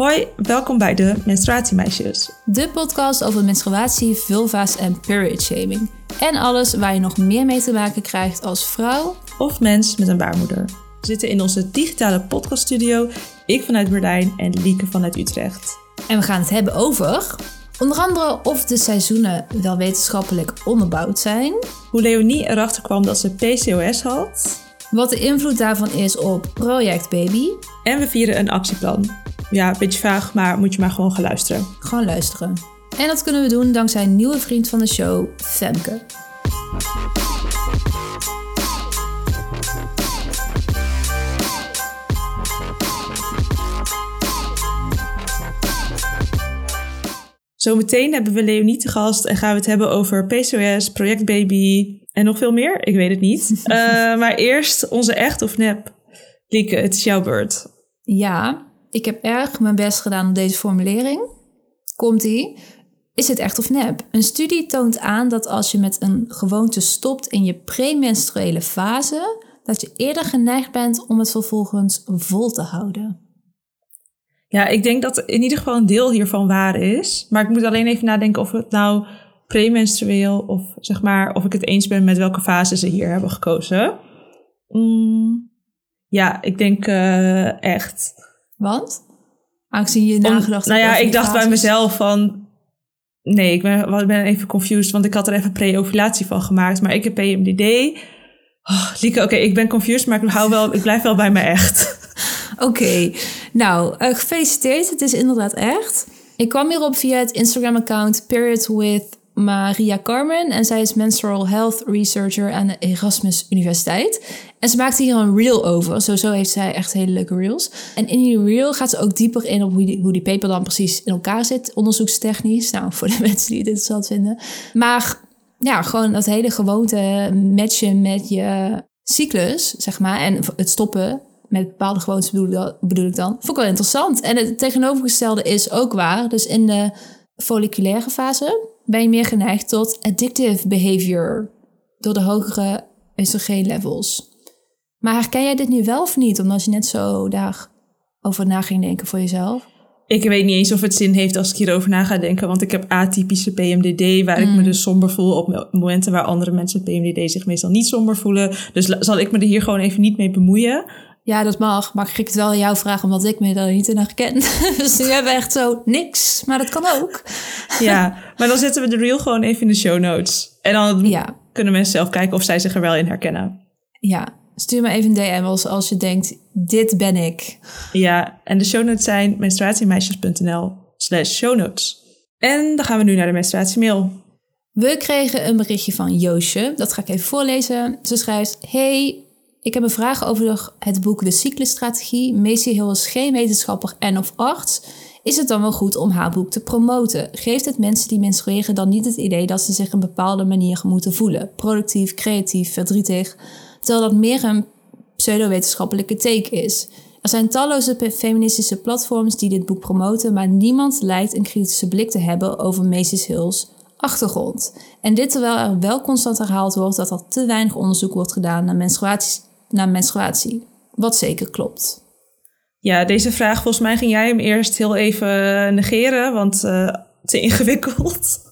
Hoi, welkom bij de Menstruatiemeisjes. De podcast over menstruatie, vulva's en period shaming. En alles waar je nog meer mee te maken krijgt als vrouw. Of mens met een baarmoeder. We zitten in onze digitale podcaststudio. Ik vanuit Berlijn en Lieke vanuit Utrecht. En we gaan het hebben over onder andere of de seizoenen wel wetenschappelijk onderbouwd zijn. Hoe Leonie erachter kwam dat ze PCOS had. Wat de invloed daarvan is op Project Baby. En we vieren een actieplan. Ja, een beetje vaag, maar moet je maar gewoon gaan luisteren. Gewoon luisteren. En dat kunnen we doen dankzij een nieuwe vriend van de show, Femke. Zometeen hebben we Leonie te gast en gaan we het hebben over PCOS, Project Baby en nog veel meer. Ik weet het niet. uh, maar eerst onze echt of nep. Lieke, het is jouw beurt. Ja, ik heb erg mijn best gedaan op deze formulering. Komt-ie? Is het echt of nep? Een studie toont aan dat als je met een gewoonte stopt in je premenstruele fase, dat je eerder geneigd bent om het vervolgens vol te houden. Ja, ik denk dat in ieder geval een deel hiervan waar is. Maar ik moet alleen even nadenken of het nou premenstrueel of zeg maar of ik het eens ben met welke fase ze hier hebben gekozen. Mm, ja, ik denk uh, echt. Want? Aangezien je nagedacht Nou ja, ik dacht bij mezelf van. Nee, ik ben, ben even confused, want ik had er even pre-ovulatie van gemaakt. Maar ik heb PMDD. Oh, Lieke, oké, ik ben confused, maar ik, hou wel, ik blijf wel bij me echt. Oké, nou, uh, gefeliciteerd. Het is inderdaad echt. Ik kwam hierop via het Instagram-account Period with Maria Carmen. En zij is menstrual health researcher aan de Erasmus Universiteit. En ze maakte hier een reel over. Sowieso heeft zij echt hele leuke reels. En in die reel gaat ze ook dieper in op hoe die, hoe die paper dan precies in elkaar zit, onderzoekstechnisch. Nou, voor de mensen die het interessant vinden. Maar ja, gewoon dat hele gewoonte matchen met je cyclus, zeg maar. En het stoppen met bepaalde gewoontes bedoel, bedoel ik dan. Vond ik wel interessant. En het tegenovergestelde is ook waar. Dus in de folliculaire fase ben je meer geneigd tot addictive behavior door de hogere levels. Maar herken jij dit nu wel of niet? Omdat je net zo daarover na ging denken voor jezelf. Ik weet niet eens of het zin heeft als ik hierover na ga denken. Want ik heb atypische PMDD, waar ik me mm. dus somber voel op momenten waar andere mensen met PMDD zich meestal niet somber voelen. Dus zal ik me er hier gewoon even niet mee bemoeien. Ja, dat mag. Maar ik het wel jouw vraag omdat ik me er niet in herken. dus nu hebben we echt zo niks. Maar dat kan ook. ja, maar dan zetten we de reel gewoon even in de show notes. En dan ja. kunnen mensen zelf kijken of zij zich er wel in herkennen. Ja, stuur me even een DM als, als je denkt, dit ben ik. Ja, en de show notes zijn menstruatiemeisjes.nl slash show notes. En dan gaan we nu naar de menstruatiemail. We kregen een berichtje van Joosje. Dat ga ik even voorlezen. Ze schrijft: Hey, ik heb een vraag over het boek De Cyclusstrategie. Macy Hill is geen wetenschapper en of arts. Is het dan wel goed om haar boek te promoten? Geeft het mensen die menstrueren dan niet het idee dat ze zich een bepaalde manier moeten voelen? Productief, creatief, verdrietig. Terwijl dat meer een pseudowetenschappelijke take is. Er zijn talloze feministische platforms die dit boek promoten, maar niemand lijkt een kritische blik te hebben over Macy's Hills achtergrond. En dit terwijl er wel constant herhaald wordt dat er te weinig onderzoek wordt gedaan naar menstruaties naar menstruatie. Wat zeker klopt. Ja, deze vraag, volgens mij ging jij hem eerst heel even negeren, want uh, te ingewikkeld.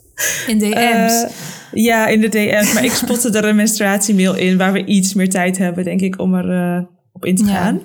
In DM's. Uh, eh, ja, in de DM's. Maar ik spotte er een menstruatiemail in waar we iets meer tijd hebben, denk ik, om er uh, op in te gaan.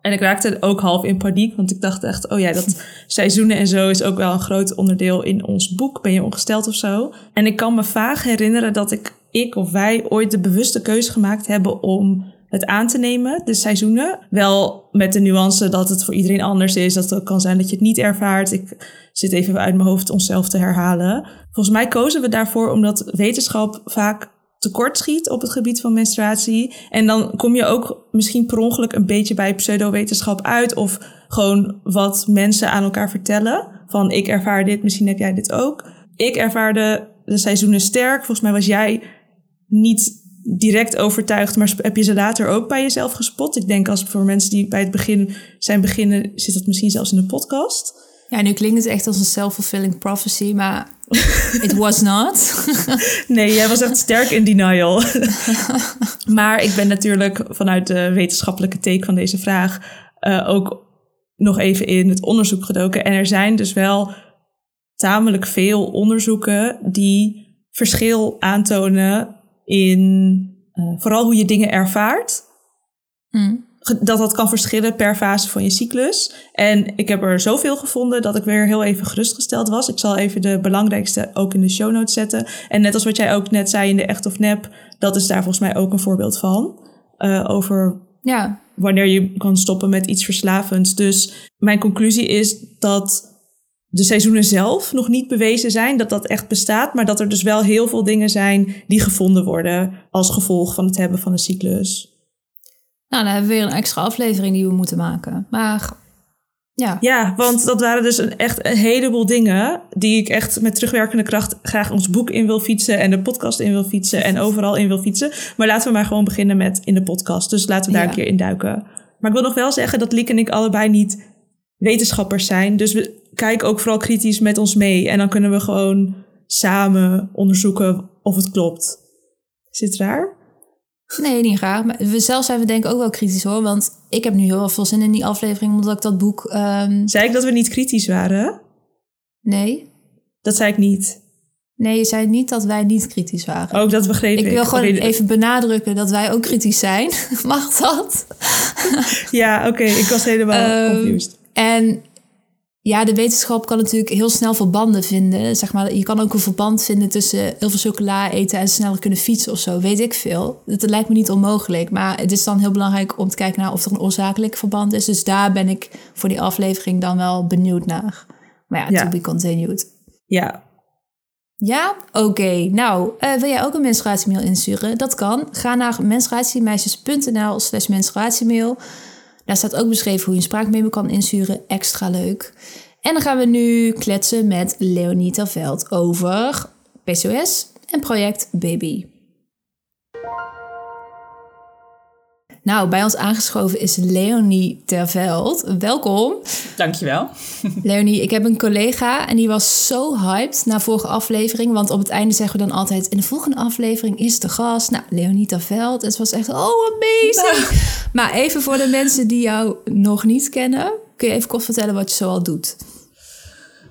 En ik raakte ook half in paniek, want ik dacht echt, oh ja, dat seizoenen en zo is ook wel een groot onderdeel in ons boek. Ben je ongesteld of zo? En ik kan me vaag herinneren dat ik, ik of wij ooit de bewuste keuze gemaakt hebben om het aan te nemen, de seizoenen. Wel met de nuance dat het voor iedereen anders is. Dat het kan zijn dat je het niet ervaart. Ik zit even uit mijn hoofd onszelf te herhalen. Volgens mij kozen we daarvoor omdat wetenschap vaak tekort schiet op het gebied van menstruatie. En dan kom je ook misschien per ongeluk een beetje bij pseudowetenschap uit. Of gewoon wat mensen aan elkaar vertellen. Van ik ervaar dit, misschien heb jij dit ook. Ik ervaarde de seizoenen sterk. Volgens mij was jij niet direct overtuigd, maar heb je ze later ook bij jezelf gespot? Ik denk als voor mensen die bij het begin zijn beginnen, zit dat misschien zelfs in de podcast. Ja, nu klinkt het echt als een self-fulfilling prophecy, maar it was not. nee, jij was echt sterk in denial. maar ik ben natuurlijk vanuit de wetenschappelijke take van deze vraag uh, ook nog even in het onderzoek gedoken. En er zijn dus wel tamelijk veel onderzoeken die verschil aantonen in uh, vooral hoe je dingen ervaart. Mm. Dat dat kan verschillen per fase van je cyclus. En ik heb er zoveel gevonden dat ik weer heel even gerustgesteld was. Ik zal even de belangrijkste ook in de show notes zetten. En net als wat jij ook net zei in de echt of nep, dat is daar volgens mij ook een voorbeeld van. Uh, over ja. wanneer je kan stoppen met iets verslavends. Dus mijn conclusie is dat de seizoenen zelf nog niet bewezen zijn dat dat echt bestaat, maar dat er dus wel heel veel dingen zijn die gevonden worden als gevolg van het hebben van een cyclus. Nou, dan hebben we weer een extra aflevering die we moeten maken. Maar ja. Ja, want dat waren dus een, echt een heleboel dingen die ik echt met terugwerkende kracht graag ons boek in wil fietsen en de podcast in wil fietsen en overal in wil fietsen. Maar laten we maar gewoon beginnen met in de podcast. Dus laten we daar een keer in duiken. Maar ik wil nog wel zeggen dat Liek en ik allebei niet wetenschappers zijn. Dus we kijken ook vooral kritisch met ons mee. En dan kunnen we gewoon samen onderzoeken of het klopt. Zit het raar? Nee, niet raar. Maar we zelf zijn we denk ik ook wel kritisch hoor. Want ik heb nu heel veel zin in die aflevering, omdat ik dat boek... Um... Zei ik dat we niet kritisch waren? Nee. Dat zei ik niet. Nee, je zei niet dat wij niet kritisch waren. Ook dat begreep ik. Ik wil gewoon even benadrukken dat wij ook kritisch zijn. Mag dat? ja, oké. Ik was helemaal um, confused. En ja, de wetenschap kan natuurlijk heel snel verbanden vinden. Zeg maar, je kan ook een verband vinden tussen heel veel chocola eten en sneller kunnen fietsen of zo. Weet ik veel. Dat lijkt me niet onmogelijk. Maar het is dan heel belangrijk om te kijken naar of er een oorzakelijk verband is. Dus daar ben ik voor die aflevering dan wel benieuwd naar. Maar ja, ja. to be continued. Ja. Ja? Oké. Nou, uh, wil jij ook een menstruatiemail insturen? Dat kan. Ga naar menstruatiemeisjes.nl slash menstruatiemail. Daar staat ook beschreven hoe je een spraakmemo kan insturen. Extra leuk. En dan gaan we nu kletsen met Leonie Terveld over PCOS en project Baby. Nou, bij ons aangeschoven is Leonie Terveld. Welkom. Dankjewel. Leonie, ik heb een collega en die was zo hyped na vorige aflevering. Want op het einde zeggen we dan altijd... in de volgende aflevering is de gast. Nou, Leonie Terveld. Het was echt, oh, amazing. Maar even voor de mensen die jou nog niet kennen... kun je even kort vertellen wat je zoal doet?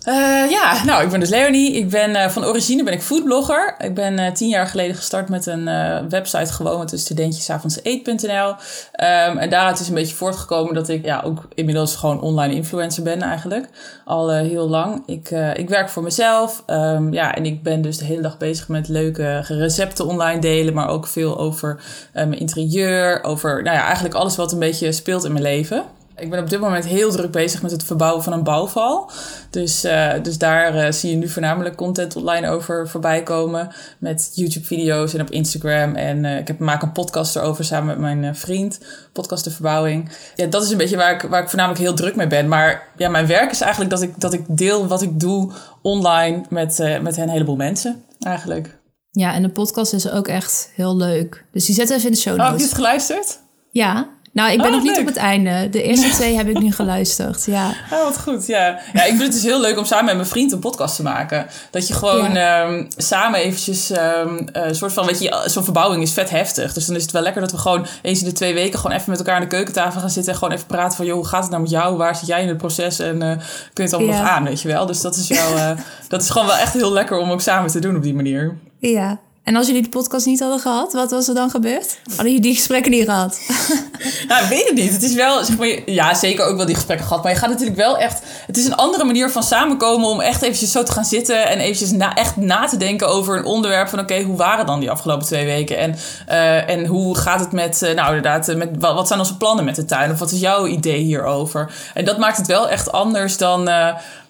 Uh, ja, nou, ik ben dus Leonie. Ik ben uh, van origine ben ik foodblogger. Ik ben uh, tien jaar geleden gestart met een website gewoon met de studentjesavondseet.nl. Ehm, en daaruit is een beetje voortgekomen dat ik ja, ook inmiddels gewoon online influencer ben eigenlijk. Al heel lang. Ik, ik werk voor mezelf. Um, ja, en ik ben dus de hele dag bezig met leuke recepten online delen. Maar ook veel over mijn interieur. Over nou ja, eigenlijk alles wat een beetje speelt in mijn leven. Ik ben op dit moment heel druk bezig met het verbouwen van een bouwval. Dus, uh, dus daar uh, zie je nu voornamelijk content online over voorbij komen. Met YouTube-video's en op Instagram. En uh, ik heb, maak een podcast erover samen met mijn vriend. Podcast de verbouwing. Ja, dat is een beetje waar ik, waar ik voornamelijk heel druk mee ben. Maar ja, mijn werk is eigenlijk dat ik, dat ik deel wat ik doe online met, met een heleboel mensen eigenlijk. Ja, en de podcast is ook echt heel leuk. Dus die zetten even in de show notes. Oh, heb je het geluisterd? Ja, nou, ik ben oh, nog niet op het einde. De eerste twee heb ik nu geluisterd, ja. Oh, wat goed, ja. Ja, ik vind het dus heel leuk om samen met mijn vriend een podcast te maken. Dat je gewoon ehm, samen eventjes... Um, een soort van, weet je, zo'n verbouwing is vet heftig. Dus dan is het wel lekker dat we gewoon eens in de twee weken... gewoon even met elkaar aan de keukentafel gaan zitten... en gewoon even praten van, joh, hoe gaat het nou met jou? Waar zit jij in het proces? En uh, kun je het allemaal nog aan, weet je wel? Dus dat is wel... Uh, dat is gewoon wel echt heel lekker om ook samen te doen op die manier. Ja, en als jullie de podcast niet hadden gehad, wat was er dan gebeurd? Hadden jullie die gesprekken niet gehad? nou, ik weet het niet. Het is wel, zeg maar, ja, zeker ook wel die gesprekken gehad. Maar je gaat natuurlijk wel echt. Het is een andere manier van samenkomen om echt eventjes zo te gaan zitten en eventjes echt na te denken over een onderwerp van oké, hoe waren dan die afgelopen twee weken? En, uh, en hoe gaat het met, uh, nou inderdaad, uh, met, wat, wat, zijn onze plannen met de tuin? Of wat is jouw idee hierover? En dat maakt het wel echt anders dan,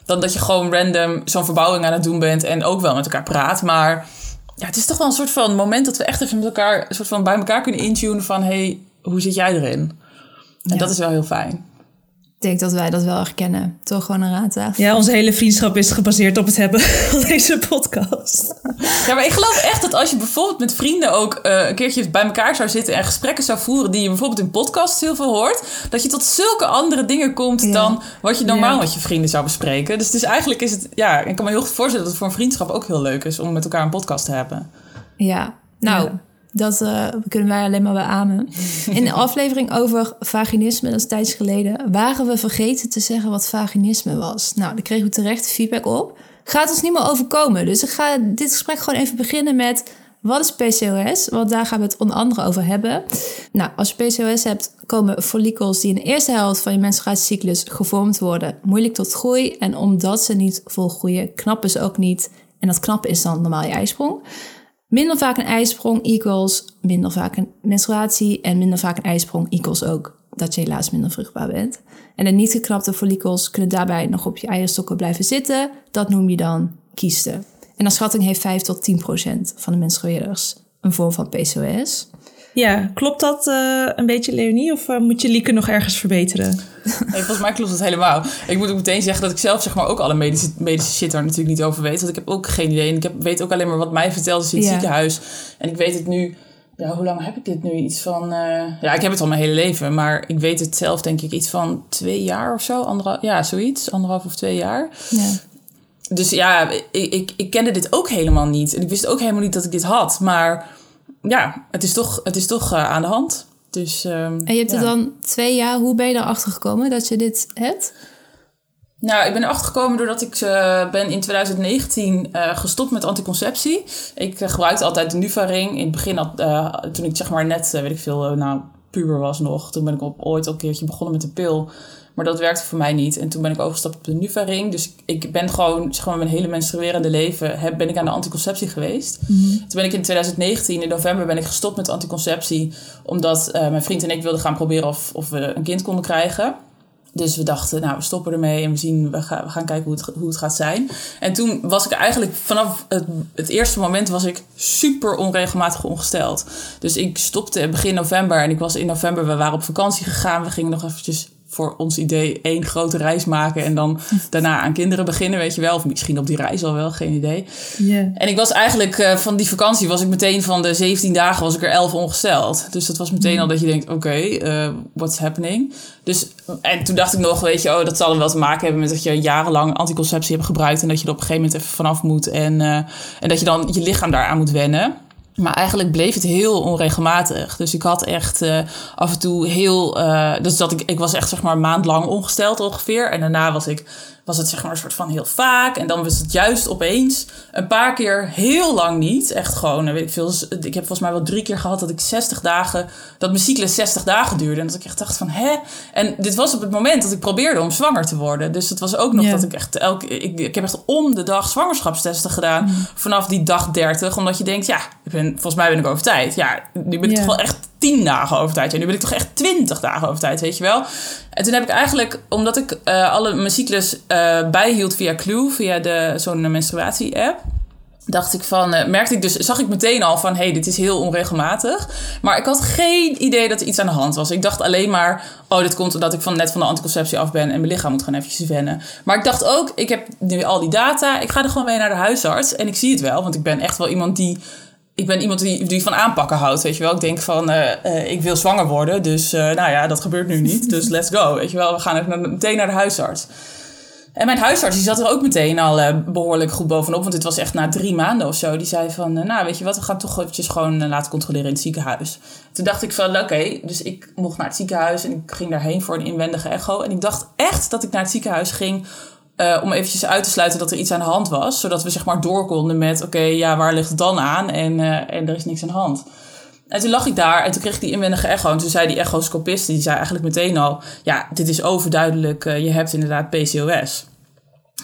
dan dat je gewoon random zo'n verbouwing aan het doen bent en ook wel met elkaar praat. Maar ja, het is toch wel een soort van moment dat we echt even met elkaar, een soort van bij elkaar kunnen intunen van hey, hoe zit jij erin? En dat is wel heel fijn. Ik denk dat wij dat wel herkennen. Toch gewoon een rata. Ja, onze hele vriendschap is gebaseerd op het hebben van deze podcast. Ja, maar ik geloof echt dat als je bijvoorbeeld met vrienden ook uh, een keertje bij elkaar zou zitten en gesprekken zou voeren die je bijvoorbeeld in podcasts heel veel hoort, dat je tot zulke andere dingen komt dan wat je normaal met je vrienden zou bespreken. Dus, dus eigenlijk is het, ja, ik kan me heel goed voorstellen dat het voor een vriendschap ook heel leuk is om met elkaar een podcast te hebben. Ja, nou. Dat uh, kunnen wij alleen maar beamen. In de aflevering over vaginisme, dat is tijds geleden, waren we vergeten te zeggen wat vaginisme was. Nou, daar kregen we terecht feedback op. Gaat ons niet meer overkomen. Dus ik ga dit gesprek gewoon even beginnen met wat is PCOS? Want daar gaan we het onder andere over hebben. Nou, als je PCOS hebt, komen follicels die in de eerste helft van je menstruatiecyclus gevormd worden moeilijk tot groei. En omdat ze niet volgroeien, knappen ze ook niet. En dat knappen is dan normaal je ijsprong. Minder vaak een ijsprong equals minder vaak een menstruatie. En minder vaak een ijsprong equals ook dat je helaas minder vruchtbaar bent. En de niet geknapte follicels kunnen daarbij nog op je eierstokken blijven zitten. Dat noem je dan kiesten. En naar schatting heeft 5 tot 10 procent van de menstrueerders een vorm van PCOS. Ja, klopt dat uh, een beetje, Leonie? Of uh, moet je Lieke nog ergens verbeteren? Nee, volgens mij klopt het helemaal. Ik moet ook meteen zeggen dat ik zelf zeg maar, ook alle medische, medische shit daar natuurlijk niet over weet. Want ik heb ook geen idee. En ik heb, weet ook alleen maar wat mij verteld is in het ja. ziekenhuis. En ik weet het nu... Ja, hoe lang heb ik dit nu? Iets van... Uh, ja, ik heb het al mijn hele leven. Maar ik weet het zelf denk ik iets van twee jaar of zo. Anderhalf, ja, zoiets. Anderhalf of twee jaar. Ja. Dus ja, ik, ik, ik kende dit ook helemaal niet. En ik wist ook helemaal niet dat ik dit had. Maar ja, het is toch, het is toch uh, aan de hand. Dus, um, en je hebt ja. er dan twee jaar. Hoe ben je erachter gekomen dat je dit hebt? Nou, ik ben erachter gekomen doordat ik uh, ben in 2019 uh, gestopt met anticonceptie. Ik uh, gebruikte altijd de Nuvaring. In het begin, had, toen ik zeg maar net, weet ik veel, nou, puber was nog. Toen ben ik op, ooit al een keertje begonnen met de pil. Maar dat werkte voor mij niet. En toen ben ik overgestapt op de Nuvaring. Dus ik ben gewoon, zeg maar, mijn hele menstruerende leven heb, ben ik aan de anticonceptie geweest. Mhm. Toen ben ik in 2019, in november, ben ik gestopt met anticonceptie. Omdat uh, mijn vriend en ik wilden gaan proberen of, of we een kind konden krijgen. Dus we dachten, nou, we stoppen ermee en we, zien, we, gaan, we gaan kijken hoe het, hoe het gaat zijn. En toen was ik eigenlijk vanaf het, het eerste moment was ik super onregelmatig ongesteld. Dus ik stopte begin november en ik was in november, we waren op vakantie gegaan. We gingen nog eventjes voor ons idee één grote reis maken en dan daarna aan kinderen beginnen, weet je wel. Of misschien op die reis al wel, geen idee. Yeah. En ik was eigenlijk uh, van die vakantie was ik meteen van de 17 dagen was ik er 11 ongesteld. Dus dat was meteen mm. al dat je denkt, oké, okay, uh, what's happening? Dus, en toen dacht ik nog, weet je, oh, dat zal er wel te maken hebben met dat je jarenlang anticonceptie hebt gebruikt en dat je er op een gegeven moment even vanaf moet en, uh, en dat je dan je lichaam daaraan moet wennen. Maar eigenlijk bleef het heel onregelmatig. Dus ik had echt uh, af en toe heel. Uh, dus dat ik, ik was echt zeg maar een maand lang ongesteld ongeveer. En daarna was ik. Was het zeg maar een soort van heel vaak. En dan was het juist opeens een paar keer heel lang niet. Echt gewoon, weet ik veel. Ik heb volgens mij wel drie keer gehad dat ik 60 dagen. Dat mijn cyclus 60 dagen duurde. En dat ik echt dacht van hè. En dit was op het moment dat ik probeerde om zwanger te worden. Dus het was ook nog dat ik echt elke. Ik, ik heb echt om de dag zwangerschapstesten gedaan. Mm. Vanaf die dag 30. Omdat je denkt, ja, ik ben, volgens mij ben ik over tijd. Ja, nu ben ik toch wel echt tien dagen over tijd. Ja, nu ben ik toch echt twintig dagen over tijd, weet je wel. En toen heb ik eigenlijk, omdat ik uh, alle mijn cyclus uh, bijhield via Clue, via de, zo'n menstruatie-app dacht ik van, merkte ik dus, zag ik meteen al van, hé, hey, dit is heel onregelmatig. Maar ik had geen idee dat er iets aan de hand was. Ik dacht alleen maar, oh, dit komt omdat ik van, net van de anticonceptie af ben en mijn lichaam moet gewoon eventjes wennen. Maar ik dacht ook, ik heb nu al die data, ik ga er gewoon mee naar de huisarts en ik zie het wel, want ik ben echt wel iemand die ik ben iemand die, die van aanpakken houdt, weet je wel. Ik denk van, uh, uh, ik wil zwanger worden, dus uh, nou ja, dat gebeurt nu niet. Dus let's go, weet je wel. We gaan even meteen naar de huisarts. En mijn huisarts die zat er ook meteen al behoorlijk goed bovenop. Want dit was echt na drie maanden of zo. Die zei van, nou weet je wat, we gaan toch eventjes gewoon laten controleren in het ziekenhuis. Toen dacht ik van, oké, dus ik mocht naar het ziekenhuis. En ik ging daarheen voor een inwendige echo. En ik dacht echt dat ik naar het ziekenhuis ging... Uh, om eventjes uit te sluiten dat er iets aan de hand was. Zodat we zeg maar door konden met... oké, okay, ja, waar ligt het dan aan? En, uh, en er is niks aan de hand. En toen lag ik daar en toen kreeg ik die inwendige echo. En toen zei die echoscopist, die zei eigenlijk meteen al... ja, dit is overduidelijk, uh, je hebt inderdaad PCOS.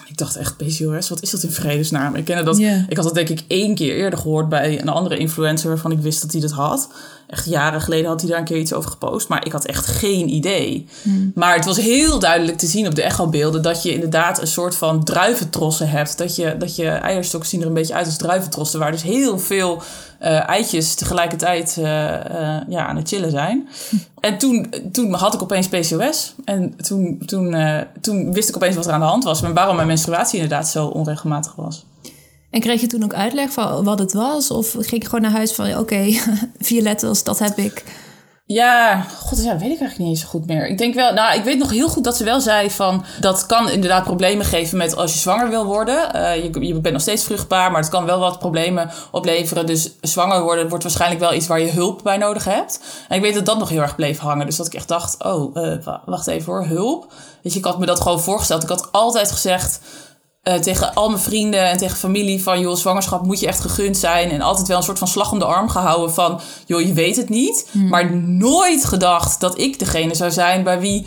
Ik dacht echt, PCOS, wat is dat in vredesnaam? Ik, kende dat, yeah. ik had dat denk ik één keer eerder gehoord bij een andere influencer... waarvan ik wist dat hij dat had. Echt jaren geleden had hij daar een keer iets over gepost. Maar ik had echt geen idee. Hmm. Maar het was heel duidelijk te zien op de echobeelden... dat je inderdaad een soort van druiventrossen hebt. Dat je, dat je eierstokken zien er een beetje uit als druiventrossen... waar dus heel veel uh, eitjes tegelijkertijd uh, uh, ja, aan het chillen zijn. En toen, toen had ik opeens PCOS. En toen, toen, toen wist ik opeens wat er aan de hand was... en waarom mijn menstruatie inderdaad zo onregelmatig was. En kreeg je toen ook uitleg van wat het was? Of ging je gewoon naar huis van, oké, okay, vier letters, dat heb ik? Ja, god, dat weet ik eigenlijk niet eens zo goed meer. Ik denk wel, nou, ik weet nog heel goed dat ze wel zei van... dat kan inderdaad problemen geven met als je zwanger wil worden. Uh, je, je bent nog steeds vruchtbaar, maar het kan wel wat problemen opleveren. Dus zwanger worden wordt waarschijnlijk wel iets waar je hulp bij nodig hebt. En ik weet dat dat nog heel erg bleef hangen. Dus dat ik echt dacht, oh, uh, wacht even hoor, hulp. Weet je, ik had me dat gewoon voorgesteld. Ik had altijd gezegd... Uh, tegen al mijn vrienden en tegen familie van... joh, zwangerschap moet je echt gegund zijn. En altijd wel een soort van slag om de arm gehouden van... joh, je weet het niet. Hmm. Maar nooit gedacht dat ik degene zou zijn bij wie...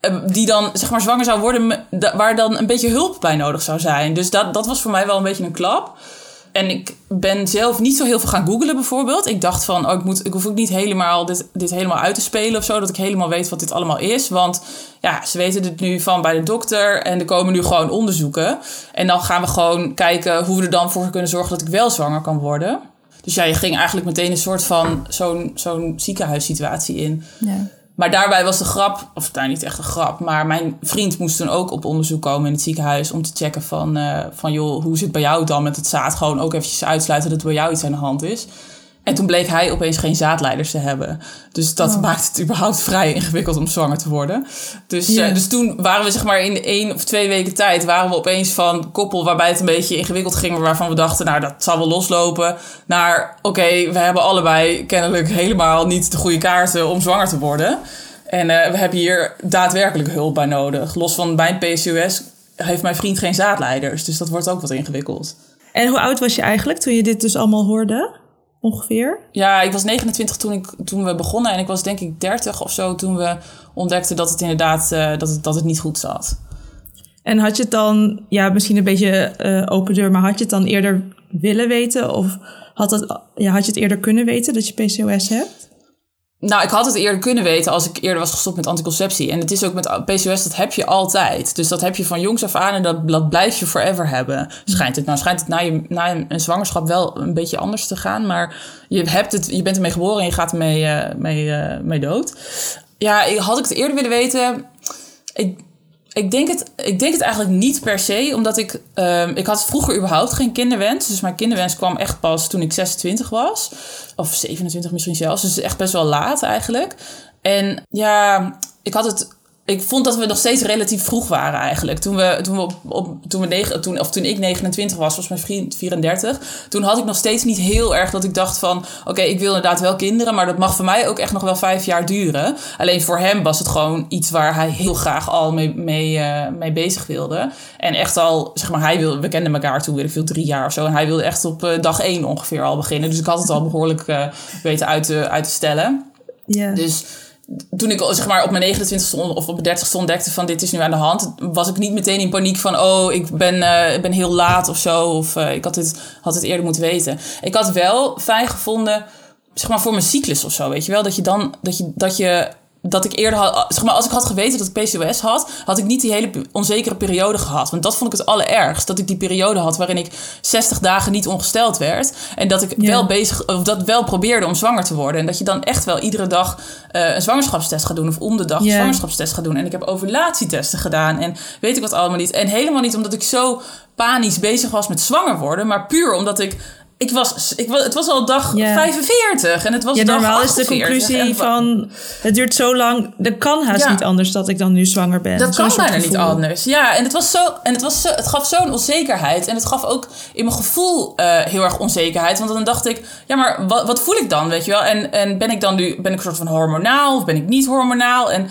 Uh, die dan zeg maar zwanger zou worden... waar dan een beetje hulp bij nodig zou zijn. Dus dat, dat was voor mij wel een beetje een klap. En ik ben zelf niet zo heel veel gaan googlen bijvoorbeeld. Ik dacht van, oh, ik, moet, ik hoef ook niet helemaal dit, dit helemaal uit te spelen of zo. Dat ik helemaal weet wat dit allemaal is. Want ja, ze weten het nu van bij de dokter. En er komen nu gewoon onderzoeken. En dan gaan we gewoon kijken hoe we er dan voor kunnen zorgen dat ik wel zwanger kan worden. Dus ja, je ging eigenlijk meteen een soort van zo'n zo'n ziekenhuissituatie in. Ja. Maar daarbij was de grap, of daar niet echt een grap, maar mijn vriend moest toen ook op onderzoek komen in het ziekenhuis om te checken van, uh, van joh, hoe zit het bij jou dan met het zaad? Gewoon ook eventjes uitsluiten dat er bij jou iets aan de hand is. En toen bleek hij opeens geen zaadleiders te hebben. Dus dat oh. maakt het überhaupt vrij ingewikkeld om zwanger te worden. Dus, eh, dus toen waren we zeg maar in één of twee weken tijd... waren we opeens van koppel waarbij het een beetje ingewikkeld ging... maar waarvan we dachten, nou dat zal wel loslopen... naar oké, we hebben allebei kennelijk helemaal niet de goede kaarten om zwanger te worden. En uh, we hebben hier daadwerkelijk hulp bij nodig. Los van mijn PCOS heeft mijn vriend geen zaadleiders. Dus dat wordt ook wat ingewikkeld. En hoe oud was je eigenlijk toen je dit dus allemaal hoorde? Ongeveer? Ja, ik was 29 toen, ik, toen we begonnen. En ik was denk ik 30 of zo toen we ontdekten dat het inderdaad uh, dat het, dat het niet goed zat. En had je het dan, ja, misschien een beetje uh, open deur, maar had je het dan eerder willen weten? Of had, het, ja, had je het eerder kunnen weten dat je PCOS hebt? Nou, ik had het eerder kunnen weten als ik eerder was gestopt met anticonceptie. En het is ook met PCOS, dat heb je altijd. Dus dat heb je van jongs af aan en dat, dat blijf je forever hebben. Schijnt het nou, schijnt het na, je, na een zwangerschap wel een beetje anders te gaan. Maar je, hebt het, je bent ermee geboren en je gaat ermee uh, mee, uh, mee dood. Ja, had ik het eerder willen weten... Ik, ik denk, het, ik denk het eigenlijk niet per se, omdat ik... Uh, ik had vroeger überhaupt geen kinderwens. Dus mijn kinderwens kwam echt pas toen ik 26 was. Of 27 misschien zelfs. Dus echt best wel laat eigenlijk. En ja, ik had het ik vond dat we nog steeds relatief vroeg waren eigenlijk. Toen, we, toen, we op, op, toen, we negen, toen, of toen ik 29 was, was mijn vriend 34. Toen had ik nog steeds niet heel erg dat ik dacht van... oké, ik wil inderdaad wel kinderen... maar dat mag voor mij ook echt nog wel vijf jaar duren. Alleen voor hem was het gewoon iets waar hij heel graag al mee, mee, uh, mee bezig wilde. En echt al, zeg maar, hij wilde... We kenden elkaar toen, weet ik veel, drie jaar of zo. En hij wilde echt op uh, dag één ongeveer al beginnen. Dus ik had het al behoorlijk uh, weten uit te, uit te stellen. Ja. Dus toen ik zeg maar op mijn 29ste of op mijn 30ste ontdekte van dit is nu aan de hand, was ik niet meteen in paniek van oh, ik ben, uh, ik ben heel laat of zo. Of uh, ik had het, had het eerder moeten weten. Ik had wel fijn gevonden, zeg maar voor mijn cyclus of zo, weet je wel. Dat je dan, dat je, dat je dat ik eerder had, zeg maar, als ik had geweten dat ik PCOS had, had ik niet die hele onzekere periode gehad. Want dat vond ik het allerergst. Dat ik die periode had waarin ik 60 dagen niet ongesteld werd. En dat ik wel bezig, of dat wel probeerde om zwanger te worden. En dat je dan echt wel iedere dag uh, een zwangerschapstest gaat doen. Of om de dag een zwangerschapstest gaat doen. En ik heb ovulatietesten gedaan. En weet ik wat allemaal niet. En helemaal niet omdat ik zo panisch bezig was met zwanger worden. Maar puur omdat ik ik was, ik was, het was al dag 45 en het was ja, dag normaal is de conclusie van het duurt zo lang, dat kan haast niet anders dat ik dan nu zwanger ben. Dat kan bijna niet anders. Ja, en het was zo en het was zo, het gaf zo'n onzekerheid en het gaf ook in mijn gevoel uh, heel erg onzekerheid, want dan dacht ik, ja, maar wat, wat voel ik dan, weet je wel? En, en ben ik dan nu ben ik een soort van hormonaal of ben ik niet hormonaal en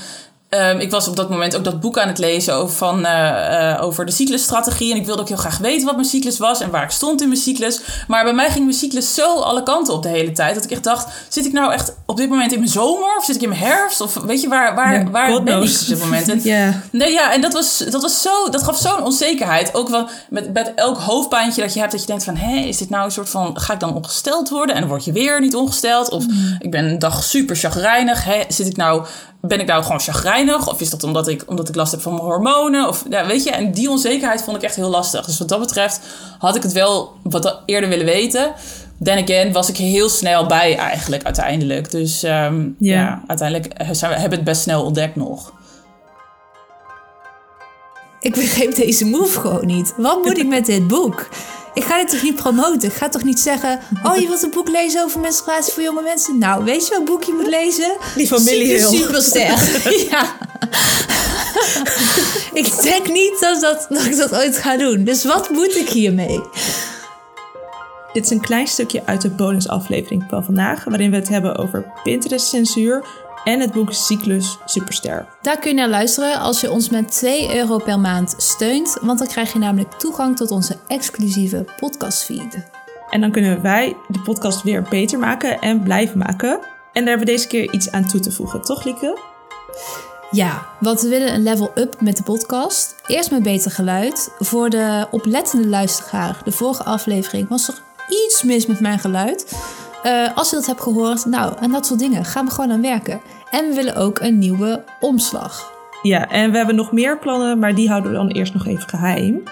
Um, ik was op dat moment ook dat boek aan het lezen over, van, uh, uh, over de cyclusstrategie. En ik wilde ook heel graag weten wat mijn cyclus was en waar ik stond in mijn cyclus. Maar bij mij ging mijn cyclus zo alle kanten op de hele tijd. Dat ik echt dacht, zit ik nou echt op dit moment in mijn zomer? Of zit ik in mijn herfst? Of weet je, waar, waar, waar ben ik op dit moment? En, yeah. Nee, ja, en dat, was, dat, was zo, dat gaf zo'n onzekerheid. Ook wel met, met elk hoofdpijntje dat je hebt. Dat je denkt van, hé, is dit nou een soort van... Ga ik dan ongesteld worden? En dan word je weer niet ongesteld. Of mm. ik ben een dag super chagrijnig. Hè? Zit ik nou ben ik nou gewoon chagrijnig? Of is dat omdat ik, omdat ik last heb van mijn hormonen? Of, ja, weet je, en die onzekerheid vond ik echt heel lastig. Dus wat dat betreft had ik het wel wat eerder willen weten. Then again was ik heel snel bij eigenlijk uiteindelijk. Dus um, ja, uiteindelijk hebben we het best snel ontdekt nog. Ik begreep deze move gewoon niet. Wat moet ik met dit boek? Ik ga dit toch niet promoten? Ik ga toch niet zeggen... Oh, je wilt een boek lezen over menstruatie voor jonge mensen? Nou, weet je wat boek je moet lezen? Die van Millie Hill. Superster. ja. ik denk niet dat, dat, dat ik dat ooit ga doen. Dus wat moet ik hiermee? Dit is een klein stukje uit de bonusaflevering van vandaag, waarin we het hebben over Pinterest-censuur en het boek Cyclus Superster. Daar kun je naar luisteren als je ons met 2 euro per maand steunt, want dan krijg je namelijk toegang tot onze exclusieve podcastfeed. En dan kunnen wij de podcast weer beter maken en blijven maken. En daar hebben we deze keer iets aan toe te voegen, toch Lieke? Ja, want we willen een level up met de podcast. Eerst met beter geluid. Voor de oplettende luisteraar, de vorige aflevering was er iets mis met mijn geluid. Uh, als je dat hebt gehoord, nou, en dat soort dingen, gaan we gewoon aan werken. En we willen ook een nieuwe omslag. Ja, en we hebben nog meer plannen, maar die houden we dan eerst nog even geheim.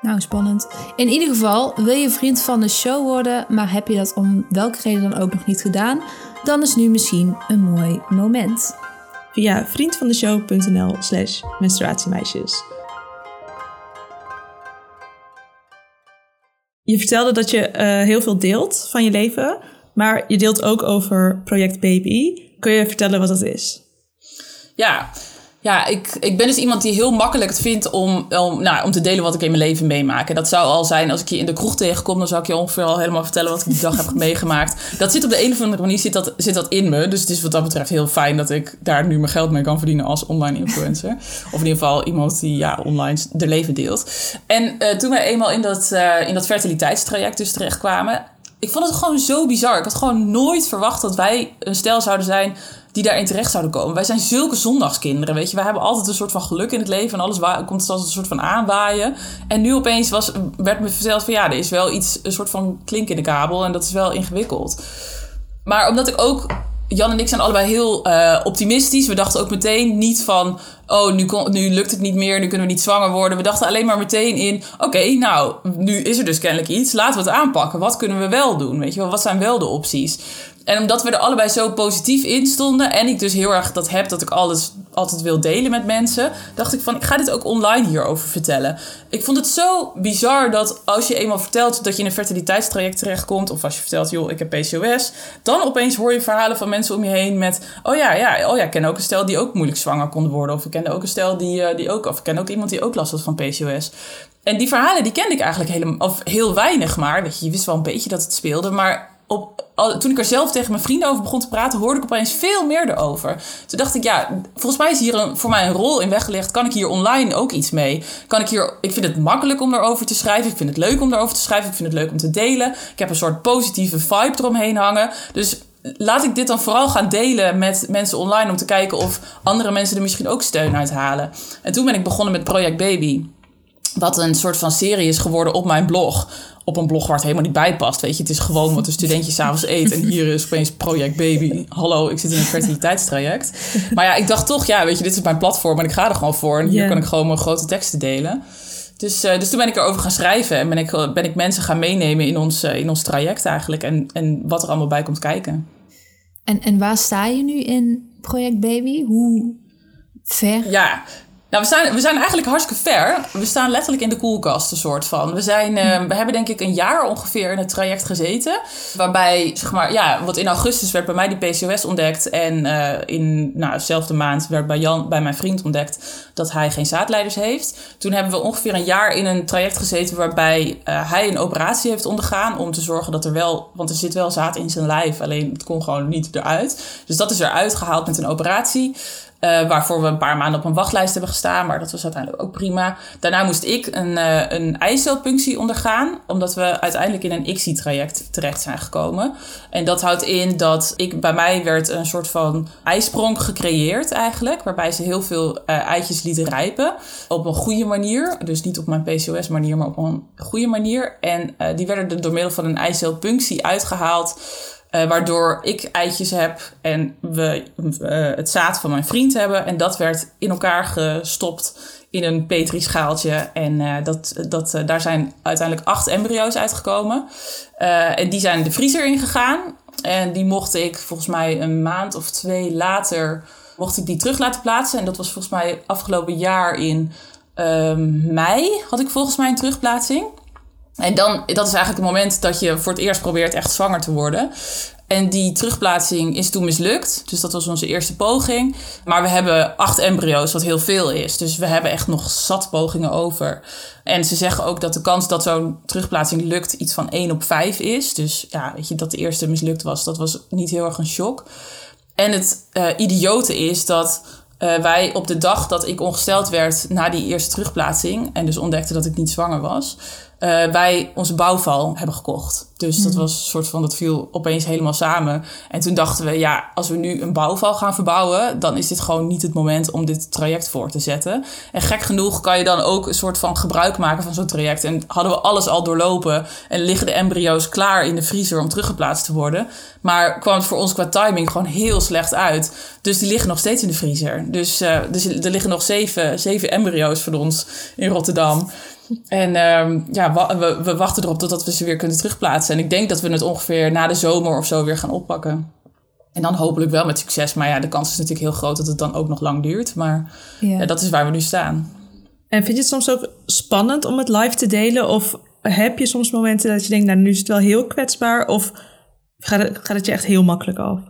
Nou, spannend. In ieder geval, wil je vriend van de show worden, maar heb je dat om welke reden dan ook nog niet gedaan, dan is nu misschien een mooi moment. Via vriendvandeshow.nl slash menstruatiemeisjes. Je vertelde dat je uh, heel veel deelt van je leven, maar je deelt ook over Project Baby. Kun je vertellen wat dat is? Ja, ja, ik, ik ben dus iemand die heel makkelijk het vindt om, om, nou, om te delen wat ik in mijn leven meemaak. En dat zou al zijn als ik je in de kroeg tegenkom, dan zou ik je ongeveer al helemaal vertellen wat ik die dag heb meegemaakt. Dat zit op de een of andere manier zit dat, zit dat in me. Dus het is wat dat betreft heel fijn dat ik daar nu mijn geld mee kan verdienen als online influencer. of in ieder geval iemand die ja, online de leven deelt. En uh, toen wij eenmaal in dat, uh, in dat fertiliteitstraject dus terechtkwamen, ik vond het gewoon zo bizar. Ik had gewoon nooit verwacht dat wij een stel zouden zijn die daarin terecht zouden komen. Wij zijn zulke zondagskinderen, weet je. Wij hebben altijd een soort van geluk in het leven en alles komt als een soort van aanwaaien. En nu opeens was, werd me verteld van ja, er is wel iets, een soort van klink in de kabel en dat is wel ingewikkeld. Maar omdat ik ook Jan en ik zijn allebei heel uh, optimistisch. We dachten ook meteen niet van, oh, nu, nu lukt het niet meer, nu kunnen we niet zwanger worden. We dachten alleen maar meteen in, oké, nou, nu is er dus kennelijk iets. Laten we het aanpakken. Wat kunnen we wel doen? Weet je wel, wat zijn wel de opties? En omdat we er allebei zo positief in stonden en ik dus heel erg dat heb dat ik alles altijd wil delen met mensen, dacht ik van ik ga dit ook online hierover vertellen. Ik vond het zo bizar dat als je eenmaal vertelt dat je in een fertiliteitstraject terechtkomt of als je vertelt joh ik heb PCOS, dan opeens hoor je verhalen van mensen om je heen met oh ja ja oh ja ik ken ook een stel die ook moeilijk zwanger kon worden of kende ook een stel die, uh, die ook of ik ken ook iemand die ook last had van PCOS. En die verhalen die kende ik eigenlijk helemaal of heel weinig maar weet je je wist wel een beetje dat het speelde maar op, toen ik er zelf tegen mijn vrienden over begon te praten, hoorde ik opeens veel meer erover. Toen dacht ik, ja, volgens mij is hier een, voor mij een rol in weggelegd. Kan ik hier online ook iets mee? Kan ik hier, ik vind het makkelijk om daarover te schrijven. Ik vind het leuk om daarover te schrijven. Ik vind het leuk om te delen. Ik heb een soort positieve vibe eromheen hangen. Dus laat ik dit dan vooral gaan delen met mensen online om te kijken of andere mensen er misschien ook steun uit halen. En toen ben ik begonnen met Project Baby. Wat een soort van serie is geworden op mijn blog op een blog waar het helemaal niet bij past. Weet je, het is gewoon wat een studentje s'avonds eet. En hier is opeens Project Baby. Hallo, ik zit in een fertiliteitstraject. Maar ja, ik dacht toch, ja, weet je, dit is mijn platform en ik ga er gewoon voor. En hier kan ik gewoon mijn grote teksten delen. Dus, uh, dus toen ben ik erover gaan schrijven en ben ik, ben ik mensen gaan meenemen in ons, uh, in ons traject eigenlijk. En, en wat er allemaal bij komt kijken. En, en waar sta je nu in Project Baby? Hoe ver? Ja, nou, we zijn, we zijn eigenlijk hartstikke ver. We staan letterlijk in de koelkast, een soort van. We, zijn, uh, we hebben denk ik een jaar ongeveer in het traject gezeten. Waarbij, zeg maar, ja, wat in augustus werd bij mij die PCOS ontdekt. En uh, in nou, dezelfde maand werd bij, Jan, bij mijn vriend ontdekt dat hij geen zaadleiders heeft. Toen hebben we ongeveer een jaar in een traject gezeten waarbij uh, hij een operatie heeft ondergaan. Om te zorgen dat er wel, want er zit wel zaad in zijn lijf, alleen het kon gewoon niet eruit. Dus dat is eruit gehaald met een operatie. Uh, waarvoor we een paar maanden op een wachtlijst hebben gestaan, maar dat was uiteindelijk ook prima. Daarna moest ik een, uh, een eicelpunctie ondergaan, omdat we uiteindelijk in een ICSI-traject terecht zijn gekomen. En dat houdt in dat ik, bij mij werd een soort van ijsprong gecreëerd eigenlijk, waarbij ze heel veel uh, eitjes lieten rijpen op een goede manier. Dus niet op mijn PCOS-manier, maar op een goede manier. En die werden door middel van een eicelpunctie uitgehaald. Uh, waardoor ik eitjes heb en we het zaad van mijn vriend hebben. En dat werd in elkaar gestopt in een petrischaaltje. En uh, dat, dat, daar zijn uiteindelijk acht embryo's uitgekomen. en die zijn de vriezer ingegaan. En die mocht ik volgens mij een maand of twee later... mocht ik die terug laten plaatsen. En dat was volgens mij afgelopen jaar in ehm, mei had ik volgens mij een terugplaatsing. En dan, dat is eigenlijk het moment dat je voor het eerst probeert echt zwanger te worden. En die terugplaatsing is toen mislukt. Dus dat was onze eerste poging. Maar we hebben acht embryo's, wat heel veel is. Dus we hebben echt nog zat pogingen over. En ze zeggen ook dat de kans dat zo'n terugplaatsing lukt iets van 1 op 5 is. Dus ja, weet je, dat de eerste mislukt was, dat was niet heel erg een shock. En het uh, idiote is dat uh, wij op de dag dat ik ongesteld werd na die eerste terugplaatsing... en dus ontdekte dat ik niet zwanger was uh, wij onze bouwval hebben gekocht. Dus dat mhm. was een soort van, dat viel opeens helemaal samen. En toen dachten we, ja, als we nu een bouwval gaan verbouwen, dan is dit gewoon niet het moment om dit traject voor te zetten. En gek genoeg kan je dan ook een soort van gebruik maken van zo'n traject. En hadden we alles al doorlopen en liggen de embryo's klaar in de vriezer om teruggeplaatst te worden. Maar kwam het voor ons qua timing gewoon heel slecht uit. Dus die liggen nog steeds in de vriezer. Dus, uh, dus er liggen nog zeven, zeven embryo's van ons in Rotterdam. En um, ja, we, we, wachten erop totdat we ze weer kunnen terugplaatsen. En ik denk dat we het ongeveer na de zomer of zo weer gaan oppakken. En dan hopelijk wel met succes. Maar ja, de kans is natuurlijk heel groot dat het dan ook nog lang duurt. Maar ja. dat is waar we nu staan. En vind je het soms ook spannend om het live te delen? Of heb je soms momenten dat je denkt, nou nu is het wel heel kwetsbaar? Of gaat het, gaat het je echt heel makkelijk af?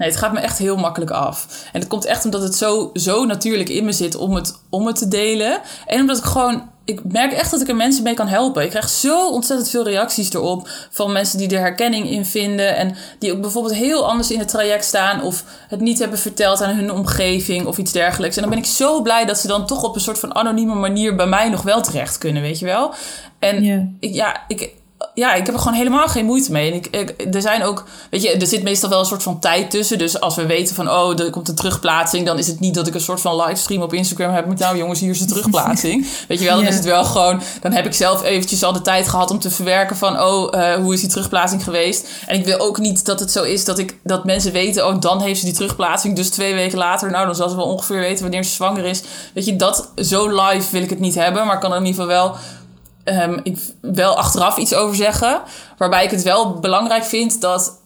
Nee, het gaat me echt heel makkelijk af. En het komt echt omdat het zo, zo natuurlijk in me zit om het, om het te delen. En omdat ik gewoon ik merk echt dat ik er mensen mee kan helpen. Ik krijg zo ontzettend veel reacties erop van mensen die er herkenning in vinden. En die ook bijvoorbeeld heel anders in het traject staan. Of het niet hebben verteld aan hun omgeving of iets dergelijks. En dan ben ik zo blij dat ze dan toch op een soort van anonieme manier bij mij nog wel terecht kunnen, weet je wel. En ik, ja, ik, ja, ik heb er gewoon helemaal geen moeite mee. En ik, ik, er zijn ook, weet je, er zit meestal wel een soort van tijd tussen. Dus als we weten van, oh, er komt een terugplaatsing, dan is het niet dat ik een soort van livestream op Instagram heb met, nou jongens, hier is de terugplaatsing. weet je wel, dan is het wel gewoon, dan heb ik zelf eventjes al de tijd gehad om te verwerken van, oh, uh, hoe is die terugplaatsing geweest? En ik wil ook niet dat het zo is dat, ik, dat mensen weten, oh, dan heeft ze die terugplaatsing. Dus twee weken later, nou, dan zal ze wel ongeveer weten wanneer ze zwanger is. Weet je, dat zo live wil ik het niet hebben, maar kan in ieder geval wel um, ik wel achteraf iets over zeggen. Waarbij ik het wel belangrijk vind dat.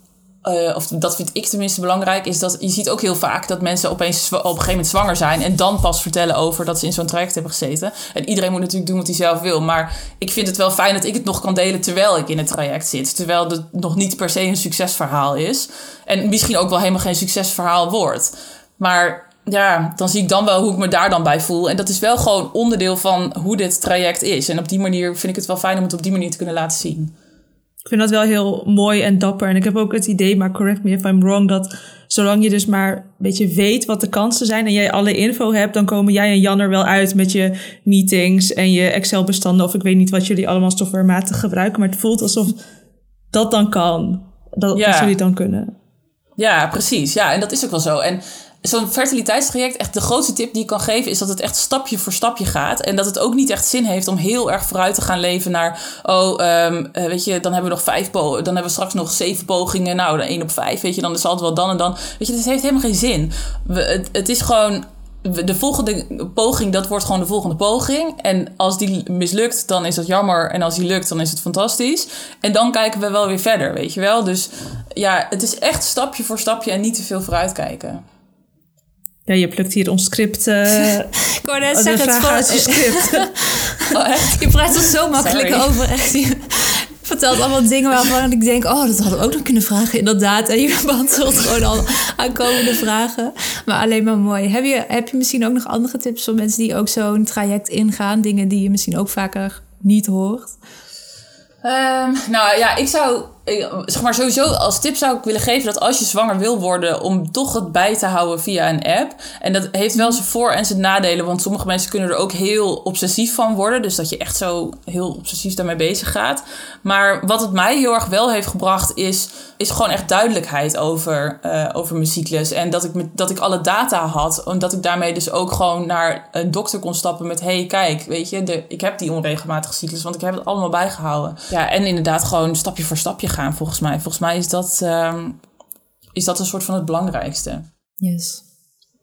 Uh, of dat vind ik tenminste belangrijk, is dat je ziet ook heel vaak dat mensen opeens op een gegeven moment zwanger zijn en dan pas vertellen over dat ze in zo'n traject hebben gezeten. En iedereen moet natuurlijk doen wat hij zelf wil, maar ik vind het wel fijn dat ik het nog kan delen terwijl ik in het traject zit. Terwijl het nog niet per se een succesverhaal is. En misschien ook wel helemaal geen succesverhaal wordt. Maar ja, dan zie ik dan wel hoe ik me daar dan bij voel. En dat is wel gewoon onderdeel van hoe dit traject is. En op die manier vind ik het wel fijn om het op die manier te kunnen laten zien. Ik vind dat wel heel mooi en dapper. En ik heb ook het idee, maar correct me if I'm wrong, dat zolang je dus maar een beetje weet wat de kansen zijn en jij alle info hebt, dan komen jij en Jan er wel uit met je meetings en je Excel-bestanden. Of ik weet niet wat jullie allemaal softwarematig gebruiken, maar het voelt alsof dat dan kan. Dat, ja. dat jullie het dan kunnen. Ja, precies. Ja, en dat is ook wel zo. En zo'n fertiliteitstraject, echt de grootste tip die ik kan geven, is dat het echt stapje voor stapje gaat. En dat het ook niet echt zin heeft om heel erg vooruit te gaan leven naar, oh, um, weet je, dan hebben we nog vijf pogingen, dan hebben we straks nog zeven pogingen, nou, dan één op vijf, weet je, dan is het altijd wel dan en dan. Weet je, het heeft helemaal geen zin. We, het, het is gewoon, de volgende poging, dat wordt gewoon de volgende poging. En als die mislukt, dan is dat jammer. En als die lukt, dan is het fantastisch. En dan kijken we wel weer verder, weet je wel. Dus ja, het is echt stapje voor stapje en niet te veel vooruitkijken. Ja, je plukt hier ons script. Uh, ik wou net zeggen, het uit script. oh, echt? Je praat er zo makkelijk over. Echt. Je vertelt allemaal dingen waarvan ik denk... oh, dat hadden we ook nog kunnen vragen, inderdaad. En je beantwoordt gewoon al aankomende vragen. Maar alleen maar mooi. Heb je, heb je misschien ook nog andere tips voor mensen... die ook zo'n traject ingaan? Dingen die je misschien ook vaker niet hoort? Um, nou ja, ik zou zeg maar sowieso als tip zou ik willen geven dat als je zwanger wil worden, om toch het bij te houden via een app. En dat heeft wel zijn voor- en zijn nadelen, want sommige mensen kunnen er ook heel obsessief van worden. Dus dat je echt zo heel obsessief daarmee bezig gaat. Maar wat het mij heel erg wel heeft gebracht, is, is gewoon echt duidelijkheid over, uh, over mijn cyclus. En dat ik, dat ik alle data had. En dat ik daarmee dus ook gewoon naar een dokter kon stappen met: hey, kijk, weet je, de, ik heb die onregelmatige cyclus, want ik heb het allemaal bijgehouden. Ja, en inderdaad gewoon stapje voor stapje gaan, volgens mij. Volgens mij is dat, uh, is dat een soort van het belangrijkste. Yes.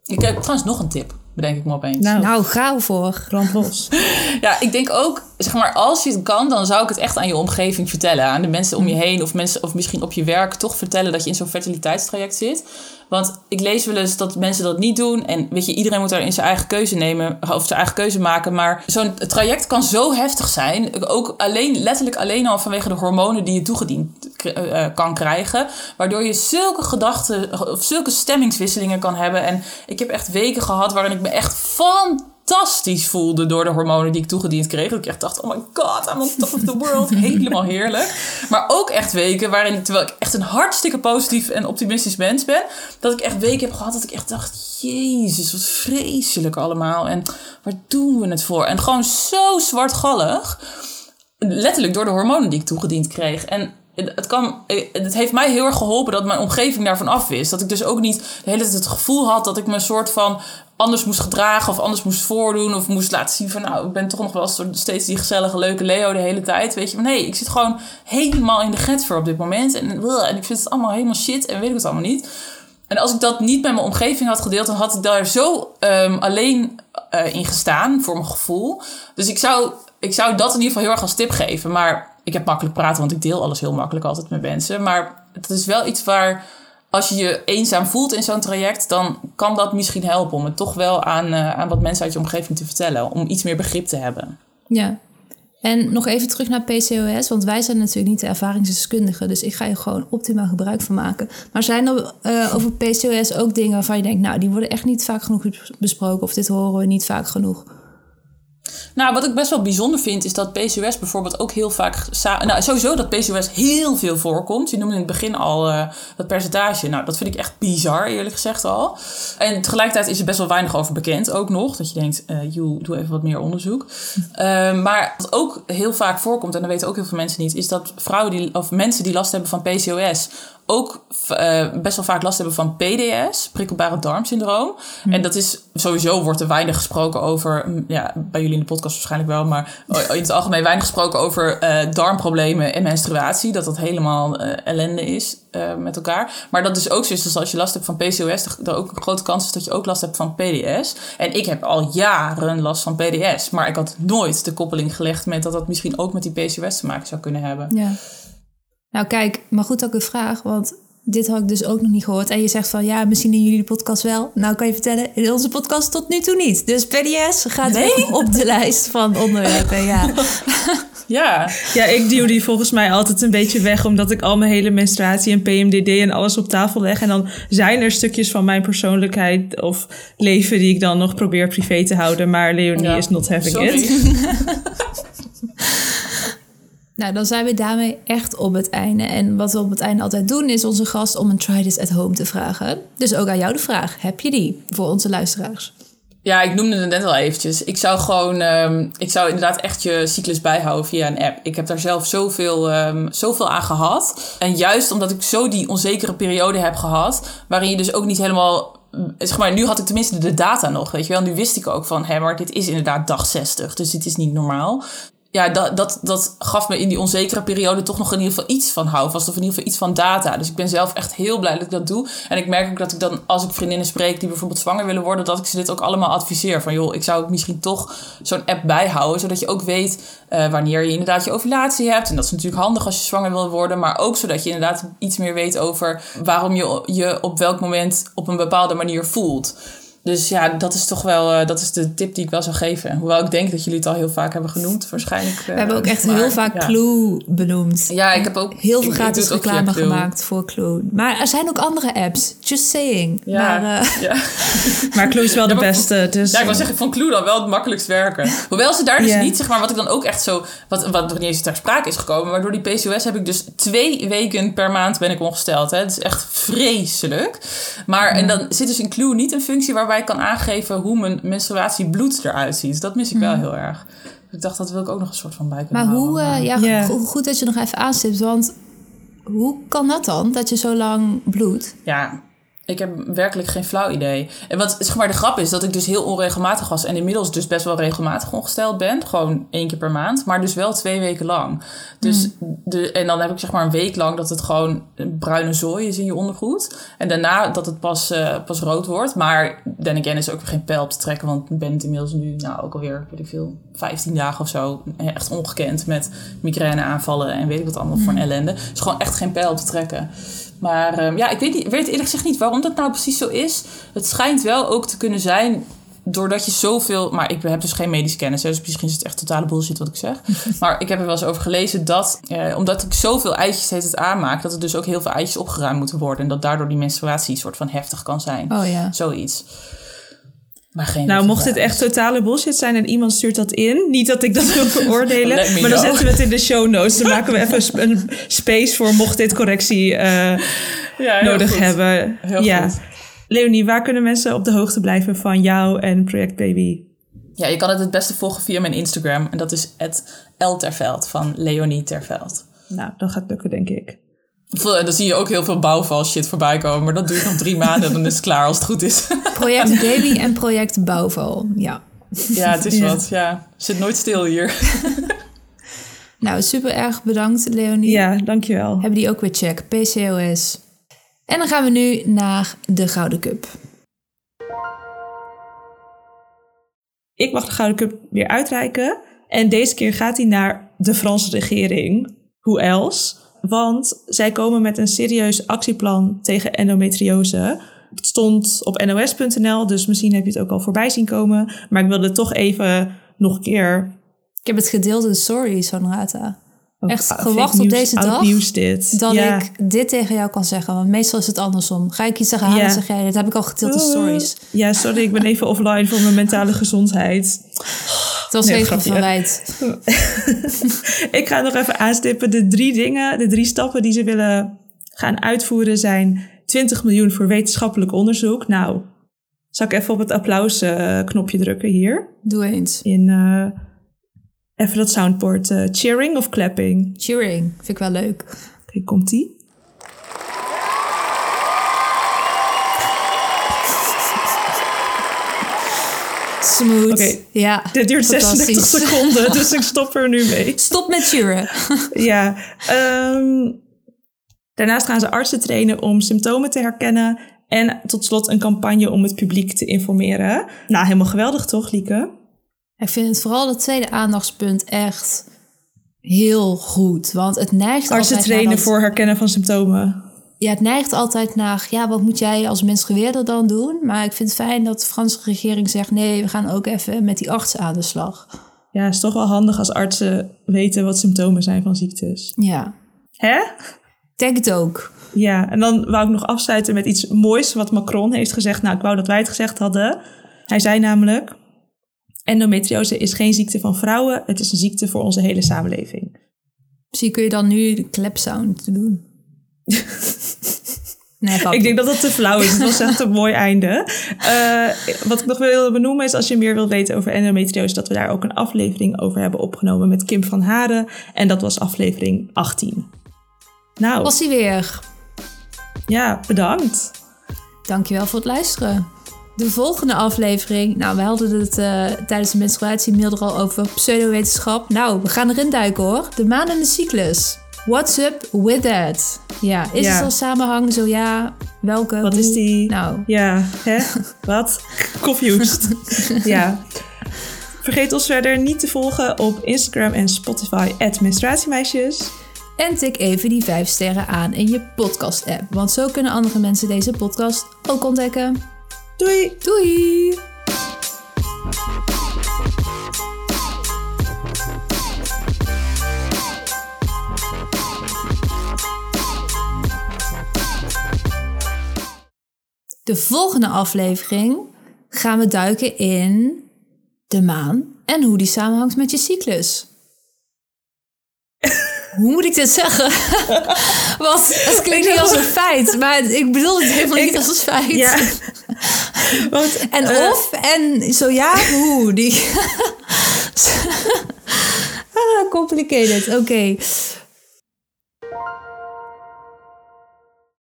Ik heb trouwens nog een tip, bedenk ik me opeens. Nou, nou gauw voor. Brand los. ja, ik denk ook, zeg maar, als je het kan, dan zou ik het echt aan je omgeving vertellen. Aan de mensen om je heen of, mensen, of misschien op je werk toch vertellen dat je in zo'n fertiliteitstraject zit. Want ik lees wel eens dat mensen dat niet doen. En weet je, iedereen moet daar in zijn eigen keuze nemen. Of zijn eigen keuze maken. Maar zo'n traject kan zo heftig zijn. Ook alleen, letterlijk alleen al vanwege de hormonen die je toegediend uh, kan krijgen. Waardoor je zulke gedachten of zulke stemmingswisselingen kan hebben. En ik heb echt weken gehad waarin ik me echt fantastisch fantastisch voelde door de hormonen die ik toegediend kreeg. Dat ik echt dacht, oh my god, I'm on top of the world. Helemaal heerlijk. Maar ook echt weken waarin, terwijl ik echt een hartstikke positief en optimistisch mens ben, dat ik echt weken heb gehad dat ik echt dacht, jezus, wat vreselijk allemaal. En waar doen we het voor? En gewoon zo zwartgallig. Letterlijk door de hormonen die ik toegediend kreeg. En het, kan, het heeft mij heel erg geholpen dat mijn omgeving daarvan af wist. Dat ik dus ook niet de hele tijd het gevoel had dat ik me een soort van anders moest gedragen of anders moest voordoen. Of moest laten zien van nou, ik ben toch nog wel steeds die gezellige, leuke Leo de hele tijd. Weet je, maar nee, ik zit gewoon helemaal in de get op dit moment. En, en ik vind het allemaal helemaal shit en weet ik het allemaal niet. En als ik dat niet met mijn omgeving had gedeeld, dan had ik daar zo um, alleen uh, in gestaan voor mijn gevoel. Dus ik zou, ik zou dat in ieder geval heel erg als tip geven. Maar ik heb makkelijk praten, want ik deel alles heel makkelijk altijd met mensen. Maar het is wel iets waar, als je je eenzaam voelt in zo'n traject, dan kan dat misschien helpen om het toch wel aan, uh, aan wat mensen uit je omgeving te vertellen. Om iets meer begrip te hebben. Ja. En nog even terug naar PCOS, want wij zijn natuurlijk niet de ervaringsdeskundigen, dus ik ga je gewoon optimaal gebruik van maken. Maar zijn er uh, over PCOS ook dingen waarvan je denkt, nou, die worden echt niet vaak genoeg besproken of dit horen we niet vaak genoeg? Nou, wat ik best wel bijzonder vind, is dat PCOS bijvoorbeeld ook heel vaak. Nou, sowieso dat PCOS heel veel voorkomt. Je noemde in het begin al uh, dat percentage. Nou, dat vind ik echt bizar, eerlijk gezegd al. En tegelijkertijd is er best wel weinig over bekend ook nog. Dat je denkt, uh, joh, doe even wat meer onderzoek. Uh, maar wat ook heel vaak voorkomt, en dat weten ook heel veel mensen niet, is dat vrouwen die, of mensen die last hebben van PCOS ook uh, best wel vaak last hebben van PDS, prikkelbare darmsyndroom. Hmm. En dat is sowieso wordt er weinig gesproken over, ja, bij jullie in de podcast waarschijnlijk wel, maar in het algemeen weinig gesproken over uh, darmproblemen en menstruatie. Dat dat helemaal uh, ellende is met elkaar. Maar dat is ook zo, dus als je last hebt van PCOS, er ook een grote kans is dat je ook last hebt van PDS. En ik heb al jaren last van PDS, maar ik had nooit de koppeling gelegd met dat dat misschien ook met die PCOS te maken zou kunnen hebben. Ja. Nou kijk, maar goed ook een vraag, want dit had ik dus ook nog niet gehoord. En je zegt van ja, misschien in jullie de podcast wel. Nou kan je vertellen, in onze podcast tot nu toe niet. Dus PDS gaat nee? op de lijst van onderwerpen, ja. Ja. ja, ik duw die volgens mij altijd een beetje weg, omdat ik al mijn hele menstruatie en PMDD en alles op tafel leg. En dan zijn er stukjes van mijn persoonlijkheid of leven die ik dan nog probeer privé te houden. Maar Leonie is not having Sorry. it. Nou, dan zijn we daarmee echt op het einde. En wat we op het einde altijd doen, is onze gast om een try this at home te vragen. Dus ook aan jou de vraag: heb je die voor onze luisteraars? Ja, ik noemde het net al eventjes. Ik zou gewoon, um, ik zou inderdaad echt je cyclus bijhouden via een app. Ik heb daar zelf zoveel, um, zoveel aan gehad. En juist omdat ik zo die onzekere periode heb gehad, waarin je dus ook niet helemaal zeg maar, nu had ik tenminste de data nog, weet je wel. Nu wist ik ook van, hé, maar dit is inderdaad dag 60, dus dit is niet normaal ja, dat, dat, dat gaf me in die onzekere periode toch nog in ieder geval iets van houvast. Of in ieder geval iets van data. Dus ik ben zelf echt heel blij dat ik dat doe. En ik merk ook dat ik dan, als ik vriendinnen spreek die bijvoorbeeld zwanger willen worden, dat ik ze dit ook allemaal adviseer. Van joh, ik zou misschien toch zo'n app bijhouden. Zodat je ook weet uh, wanneer je inderdaad je ovulatie hebt. En dat is natuurlijk handig als je zwanger wil worden. Maar ook zodat je inderdaad iets meer weet over waarom je je op welk moment op een bepaalde manier voelt. Dus ja, dat is toch wel uh, dat is de tip die ik wel zou geven. Hoewel ik denk dat jullie het al heel vaak hebben genoemd, waarschijlijk. Uh, We hebben ook echt heel vaak Clue benoemd. Ja, ik heb ook heel veel gratis reclame gemaakt voor Clue. Maar er zijn ook andere apps. Just saying. Ja, maar, uh, ja. maar Clue is wel de beste. Dus, ja, ik wil zeggen, van Clue dan wel het makkelijkst werken. Hoewel ze daar dus niet, zeg maar, wat ik dan ook echt zo, wat, wat nog niet eens ter sprake is gekomen, maar door die PCOS heb ik dus twee weken per maand ben ik ongesteld. Hè. Het is echt vreselijk. Maar en dan zit dus in Clue niet een functie waarbij waarbij ik kan aangeven hoe mijn menstruatiebloed eruit ziet. Dat mis ik wel mhm. heel erg. Ik dacht, dat wil ik ook nog een soort van bij kunnen Maar hoe, uh, ja, goed dat je nog even aanstipt, want hoe kan dat dan, dat je zo lang bloedt? Ja, Ik heb werkelijk geen flauw idee. En wat zeg maar de grap is dat ik dus heel onregelmatig was en inmiddels dus best wel regelmatig ongesteld ben, gewoon één keer per maand, maar dus wel twee weken lang. Dus de, en dan heb ik zeg maar een week lang dat het gewoon bruine zooi is in je ondergoed en daarna dat het pas, eh, pas rood wordt. Maar dan again is ook geen pijl op te trekken, want ik ben het inmiddels nu nou ook alweer weet ik veel 15 dagen of zo echt ongekend met migraine aanvallen en weet ik wat allemaal voor een ellende. Dus gewoon echt geen pijl op te trekken. Maar ehm, ja, ik weet, weet eerlijk gezegd niet waarom dat nou precies zo is. Het schijnt wel ook te kunnen zijn doordat je zoveel... Maar ik heb dus geen medische kennis, hè, dus misschien is het echt totale bullshit wat ik zeg. maar ik heb er wel eens over gelezen dat... Eh, omdat ik zoveel eitjes steeds het aanmaak... dat er dus ook heel veel eitjes opgeruimd moeten worden. En dat daardoor die menstruatie soort van heftig kan zijn. Oh ja. Zoiets. Maar geen Nou, mocht dit echt totale bullshit zijn en iemand stuurt dat in, niet dat ik dat wil veroordelen, maar dan know. zetten we het in de show notes. Dan maken we even een sp- een space voor mocht dit correctie eh, Ja, nodig goed. hebben. Heel ja. goed. Leonie, waar kunnen mensen op de hoogte blijven van jou en Project Baby? Ja, je kan het het beste volgen via mijn Instagram. En dat is @lterveld van Leonie Terveld. Nou, dan gaat het lukken, denk ik. Dan zie je ook heel veel bouwval shit voorbij komen. Maar dat duurt nog drie maanden en dan is het klaar als het goed is. Project Baby en Project Bouwval. Ja. ja, het is Ja. wat. Ja, zit nooit stil hier. Nou, super erg bedankt, Leonie. Ja, dankjewel. Hebben die ook weer check. PCOS. En dan gaan we nu naar de Gouden Cup. Ik mag de Gouden Cup weer uitreiken. En deze keer gaat hij naar de Franse regering. Hoe else? Want zij komen met een serieus actieplan tegen endometriose. Het stond op nos.nl, dus misschien heb je het ook al voorbij zien komen. Maar ik wilde toch even nog een keer... Ik heb het gedeeld in de stories van Rata. ook Echt oud gewacht op deze dag dit. Dat ja. ik dit tegen jou kan zeggen. Want meestal is het andersom. Ga ik iets zeggen, Ja. dan zeg jij, dit heb ik al gedeeld in Oh, stories. Ja, sorry, ik ben even offline voor mijn mentale gezondheid. Het was Nee, even verwijt. Ik ga nog even aanstippen. De drie dingen, de drie stappen die ze willen gaan uitvoeren zijn 20 miljoen voor wetenschappelijk onderzoek. Nou, zal ik even op het applausknopje drukken hier? Doe eens. In eh, even dat soundboard. eh, cheering of clapping? Cheering. Vind ik wel leuk. Oké, komt die? Smooth. Oké. Ja. Dit duurt 36 fantastisch. seconden, dus ik stop er nu mee. Stop met cheeren. Ja. ehm, daarnaast gaan ze artsen trainen om symptomen te herkennen. En tot slot een campagne om het publiek te informeren. Nou, helemaal geweldig toch, Lieke? Ik vind het vooral het tweede aandachtspunt echt heel goed. Want het neigt Artsen trainen dat- voor herkennen van symptomen. Ja, het neigt altijd naar, ja, wat moet jij als mensgeweerder dan doen? Maar ik vind het fijn dat de Franse regering zegt, nee, we gaan ook even met die artsen aan de slag. Ja, is toch wel handig als artsen weten wat symptomen zijn van ziektes. Ja, Hè? denk het ook. Ja, en dan wou ik nog afsluiten met iets moois wat Macron heeft gezegd. Nou, ik wou dat wij het gezegd hadden. Hij zei namelijk... Endometriose is geen ziekte van vrouwen. Het is een ziekte voor onze hele samenleving. Misschien kun je dan nu de klepsound doen. nee. Ik denk dat dat te flauw is. Het was echt een mooi einde. Eh, wat ik nog wilde benoemen is, als je meer wilt weten over endometriose, dat we daar ook een aflevering over hebben opgenomen met Kim van Haren. En dat was aflevering 18. Nou, Was hij weer. ja, bedankt. Dankjewel voor het luisteren. De volgende aflevering, nou, we hadden het eh, tijdens de menstruatie er al over pseudowetenschap. Nou, we gaan erin duiken hoor. De maan en de cyclus. What's up with that? Ja, is Ja. het al samenhang? Zo ja, welke? Wat hoe? is die? Nou, Ja, hè? Wat? Confused. ja. Vergeet ons verder niet te volgen op Instagram en Spotify, menstruatiemeisjes. en tik even die 5 sterren aan in je podcast-app. Want zo kunnen andere mensen deze podcast ook ontdekken. Doei! Doei! De volgende aflevering gaan we duiken in de maan en hoe die samenhangt met je cyclus. Hoe moet ik dit zeggen? Want het klinkt niet als een feit, maar ik bedoel het helemaal niet als een feit. Ja. Want, En eh, of, en zo ja, hoe. Die... ah, complicated, oké.